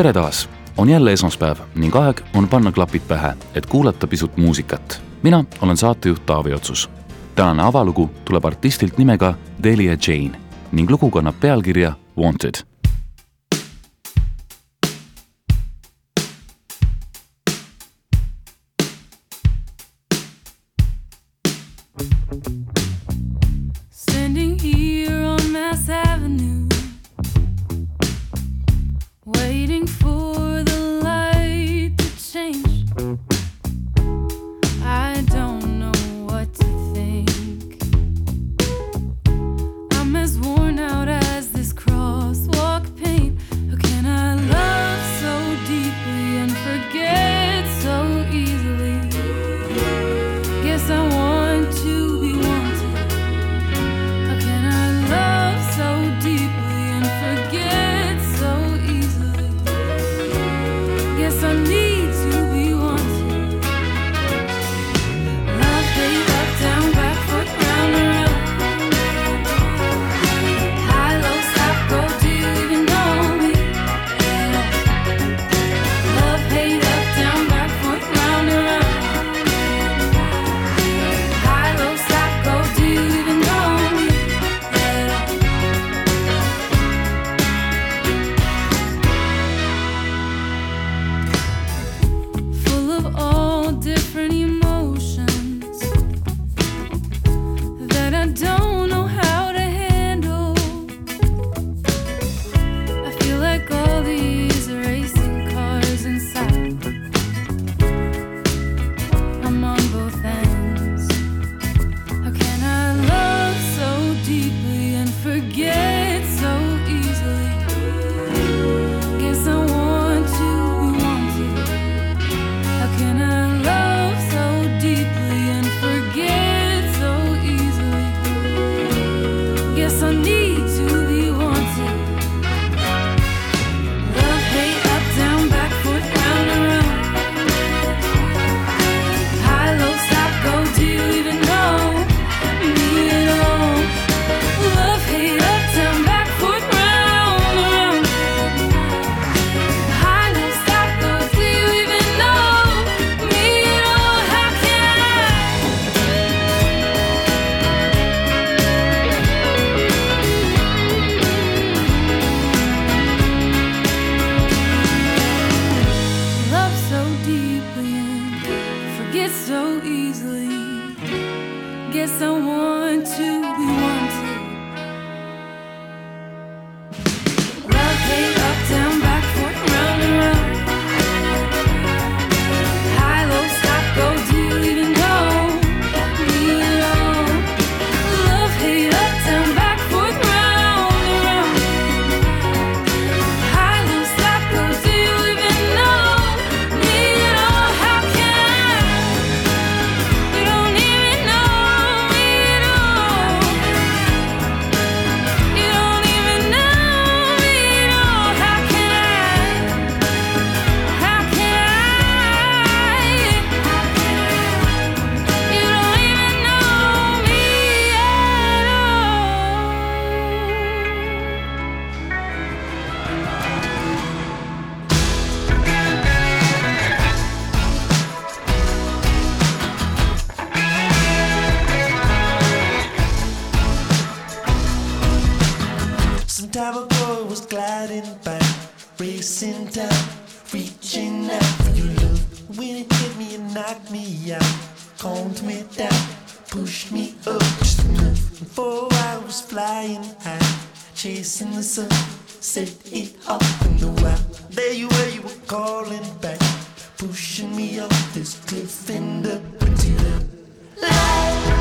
tere taas, on jälle esmaspäev ning aeg on panna klapid pähe, et kuulata pisut muusikat. mina olen saatejuht Taavi Otsus. tänane avalugu tuleb artistilt nimega Delia Jane ning lugu kannab pealkirja Wanted sliding by, racing down, reaching out for you love. When it hit me and knocked me out, calmed me down, pushed me up just. Before I was flying high, chasing the sun, set it off in the wild. There you were, you were calling back, pushing me off this cliff in the pretty light.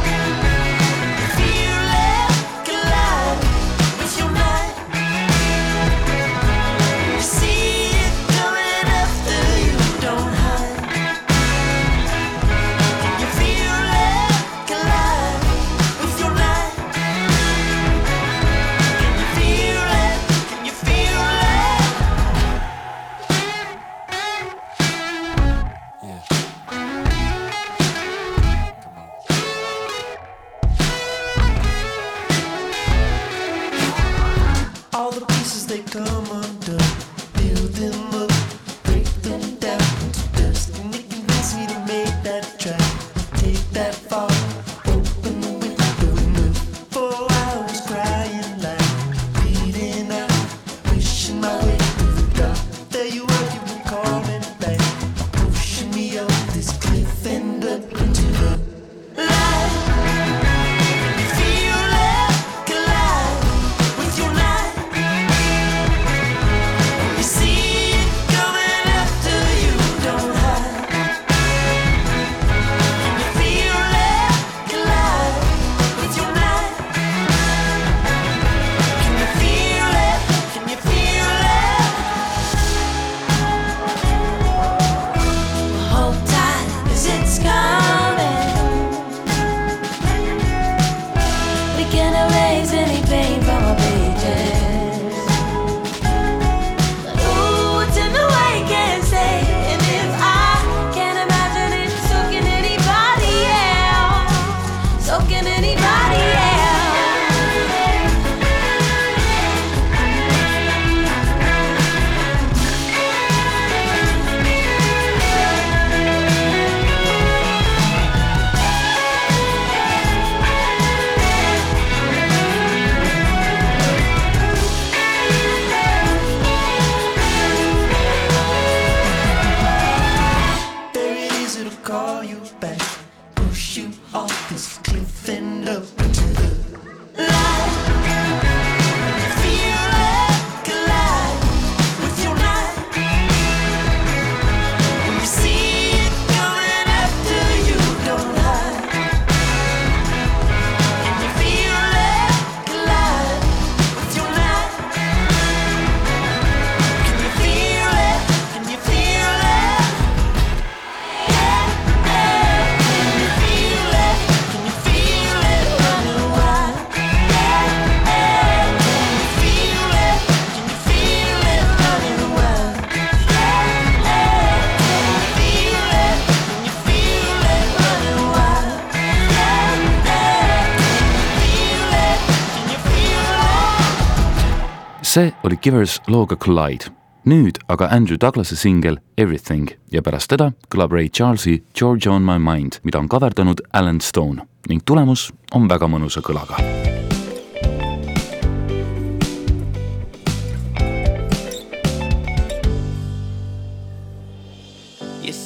Oli Givers looga Collide. nüüd aga Andrew Douglase singel Everything ja pärast teda kõlab Ray Charlesi Georgia on my mind, mida on kaverdanud Alan Stone ning tulemus on väga mõnusa kõlaga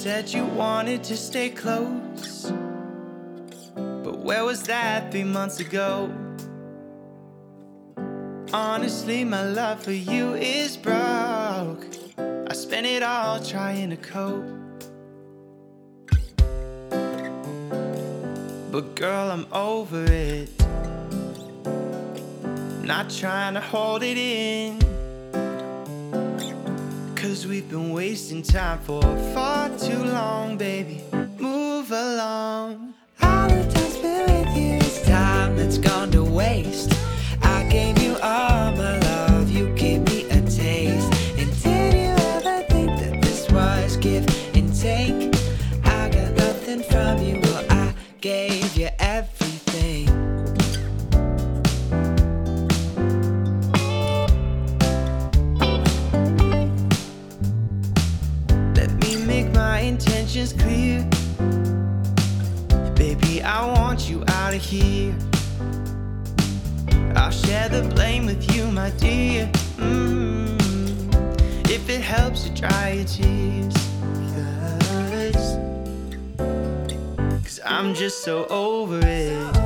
said you wanted to stay close. But where was that three months ago? Honestly, my love for you is broke. I spent it all trying to cope. But girl, I'm over it. Not trying to hold it in. Cause we've been wasting time for far too long, baby. Move along. All the time spent with you time that's gone to waste. Here. I'll share the blame with you, my dear. Mm, if it helps to dry your tears. Cause, Cause I'm just so over it.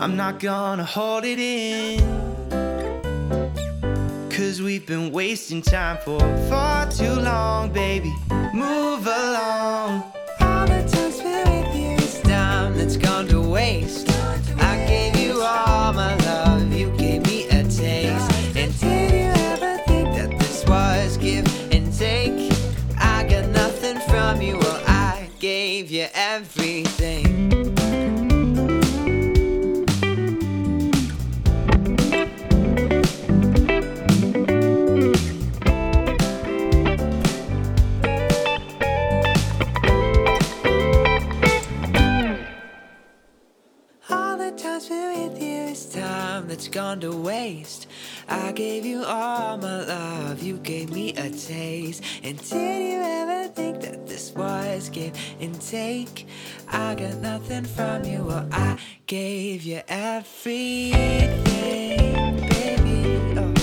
I'm not gonna hold it in. Cause we've been wasting time for far too long, baby. Move along. Waste. I gave you all my I gave you all my love, you gave me a taste. And did you ever think that this was give and take? I got nothing from you, well, I gave you everything, baby. Oh.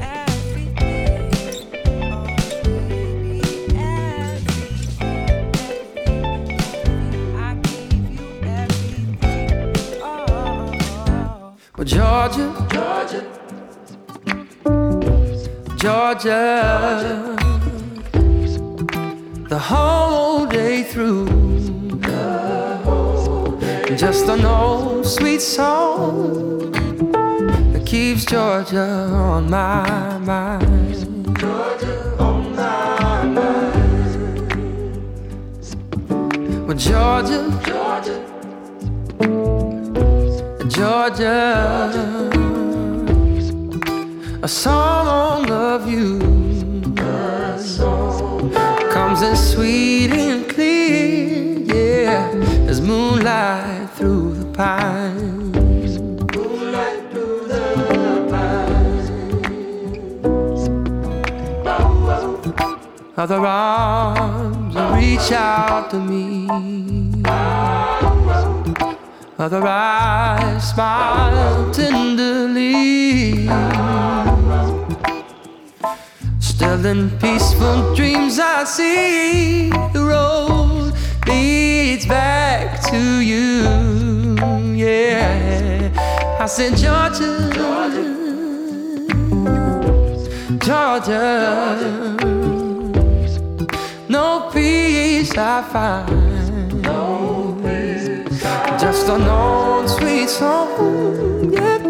Everything, baby. I gave you everything. oh, Georgia, the whole day through. Just an old sweet song that keeps Georgia on my mind. Georgia on my mind. Well, Georgia, Georgia. Georgia, a song of you comes in sweet and clear, yeah, as moonlight through the pines. Moonlight through the pines. Other arms reach out to me. Other eyes smile tenderly. Still in peaceful dreams, I see the road leads back to you. Yeah, I said, Georgia, Georgia, no peace I find just an old sweet song, yeah,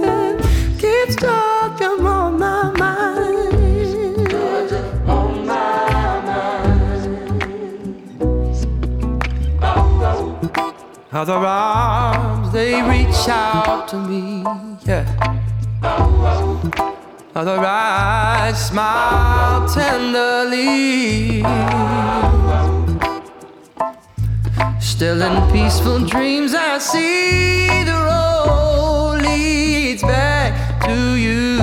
Other arms they reach out to me, yeah. Other eyes smile tenderly. Still in peaceful dreams, I see the road leads back to you.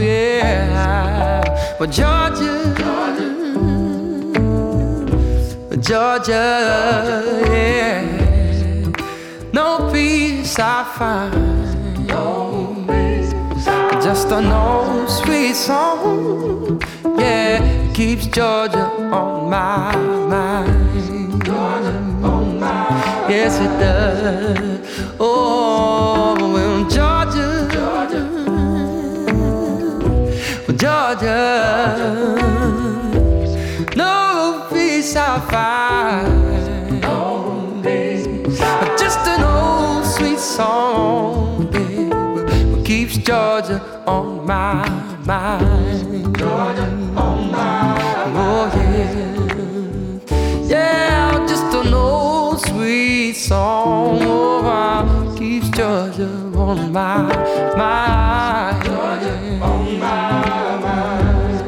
Yeah, but Georgia, Georgia, yeah, no peace I find. Just an old sweet song, yeah, keeps Georgia on my mind. Yes, it does. Oh, Georgia, Georgia, Georgia, no peace I find. Keeps Georgia on my mind. Georgia on my mind. Oh yeah, yeah, just an old sweet song. Oh, keeps Georgia on my mind. Georgia on my mind.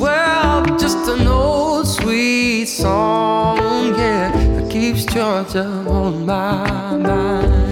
Well, just an old sweet song, yeah, that keeps Georgia on my mind.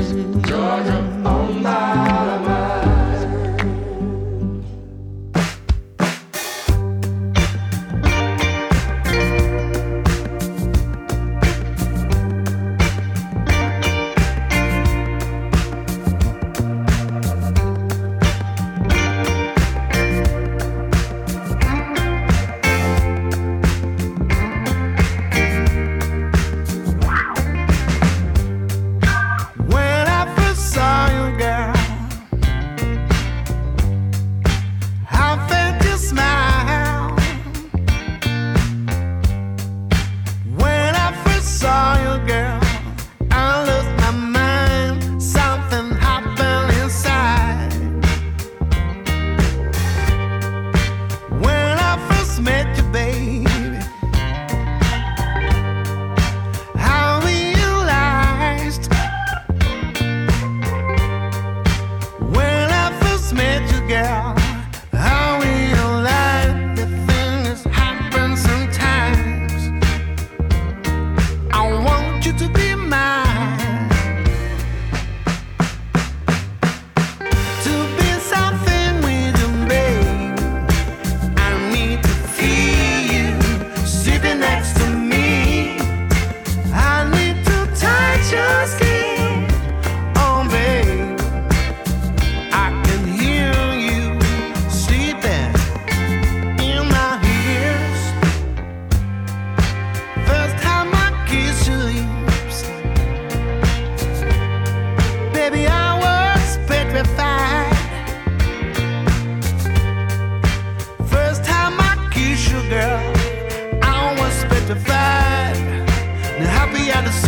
Yeah.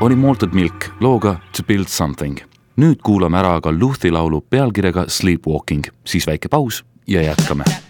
oli Malted Milk looga To Build Something. nüüd kuulame ära ka Luthi laulu pealkirjaga Sleepwalking, siis väike paus ja jätkame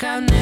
like I never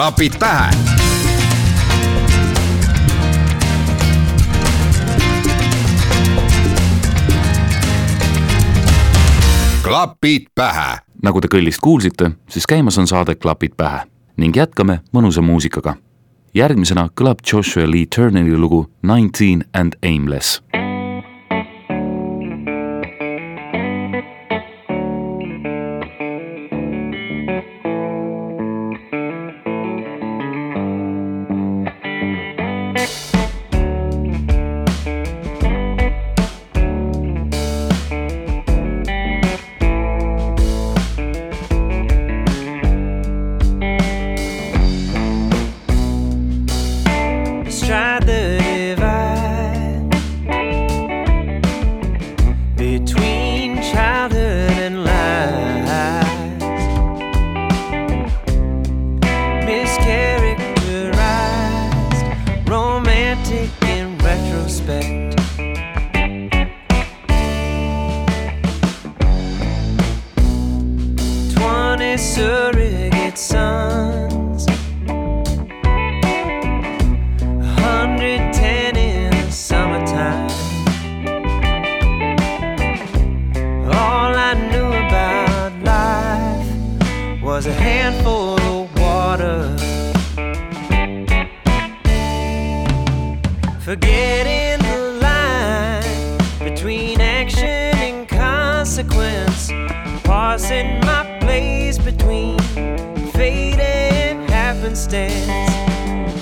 klapid pähe. klapid pähe. nagu te kõllist kuulsite, siis käimas on saade Klapid pähe ning jätkame mõnusa muusikaga. järgmisena kõlab Joshua Lee Turneri lugu Nineteen and Aimless was a handful of water. Forgetting the line between action and consequence, parsing my place between fate and happenstance.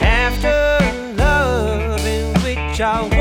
After love, in which I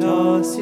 toss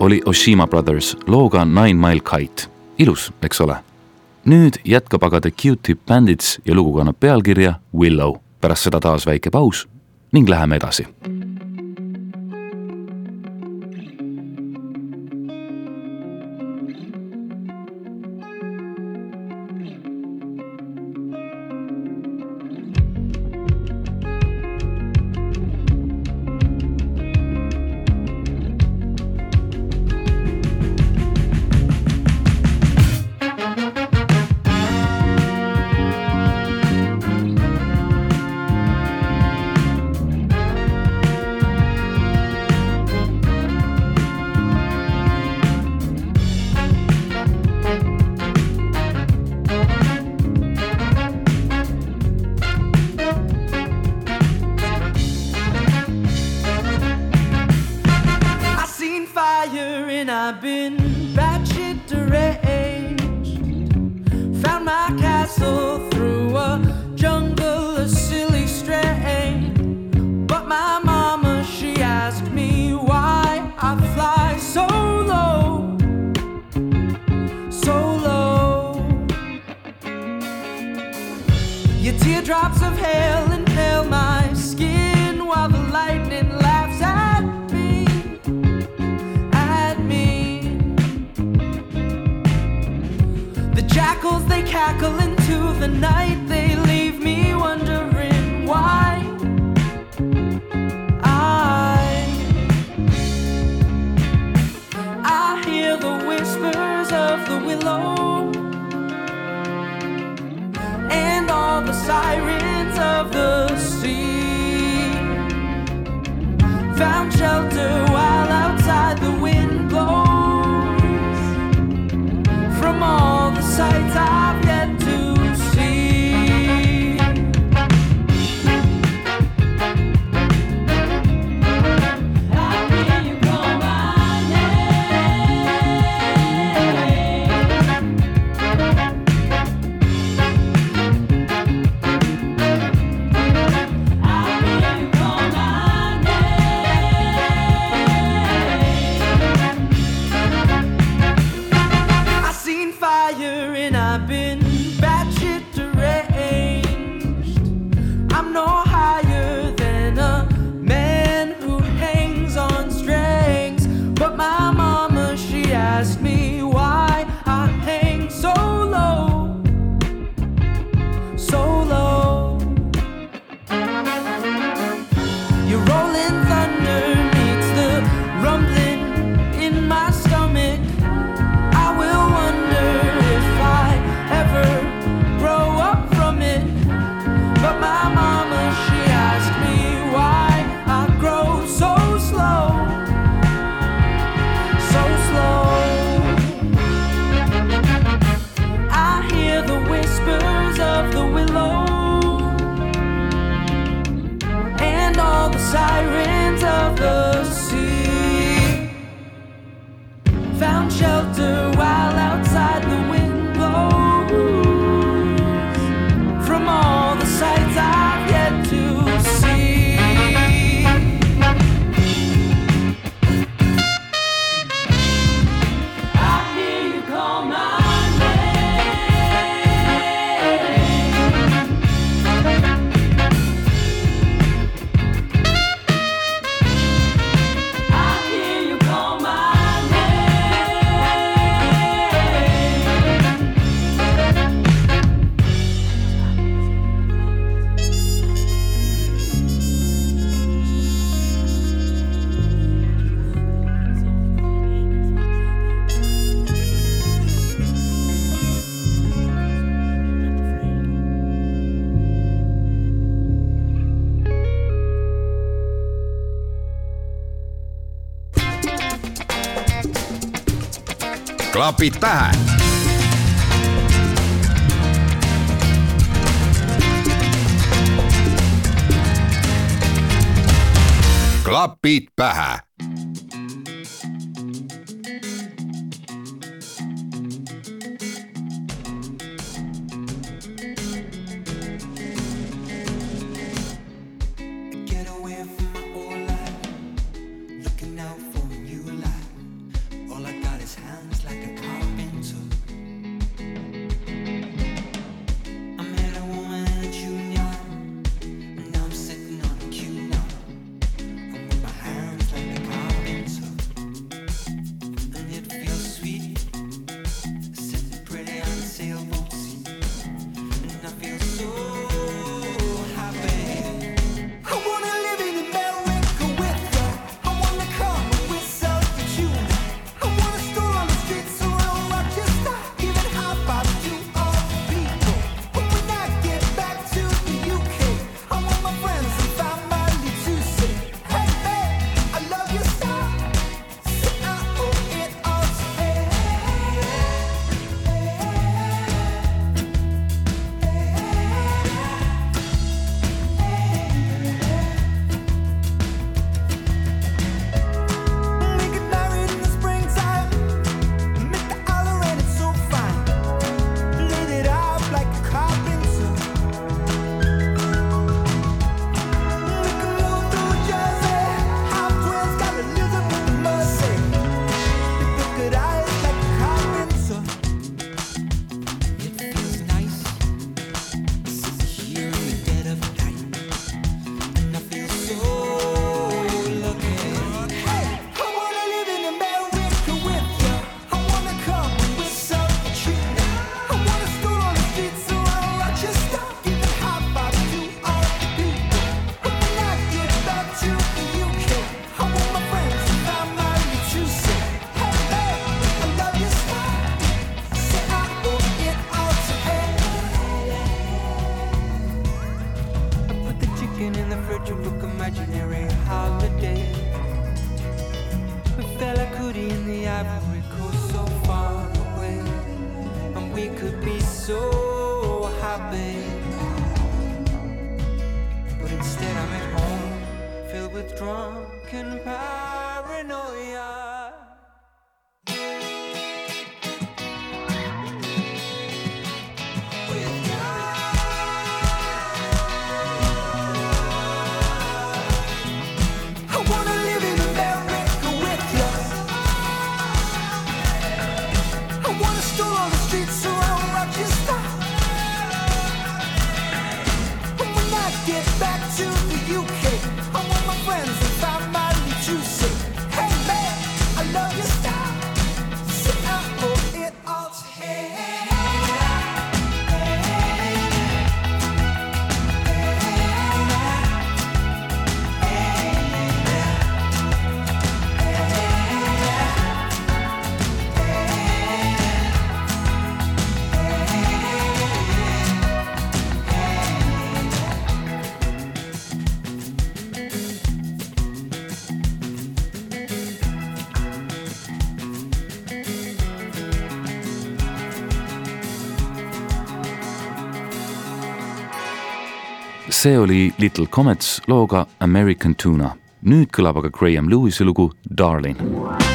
oli Oshima Brothers looga Nine Mile Kite. ilus, eks ole? nüüd jätkab aga The Q-Tip Bandits ja lugu kannab pealkirja Willow. pärast seda taas väike paus ning läheme edasi they cackle into the night, they leave me wondering why. I, I hear the whispers of the willow and all the sirens of the sea. Found shelter while I. 在，在。klapid pähe. klapid pähe see oli Little Comets looga American Tuna. nüüd kõlab aga Graham Lewis'i lugu Darling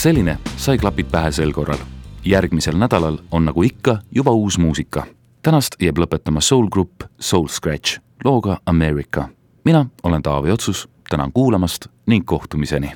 selline sai klapid pähe sel korral. järgmisel nädalal on nagu ikka juba uus muusika. tänast jääb lõpetama soul-grupp Soul Scratch looga America. mina olen Taavi Otsus, tänan kuulamast ning kohtumiseni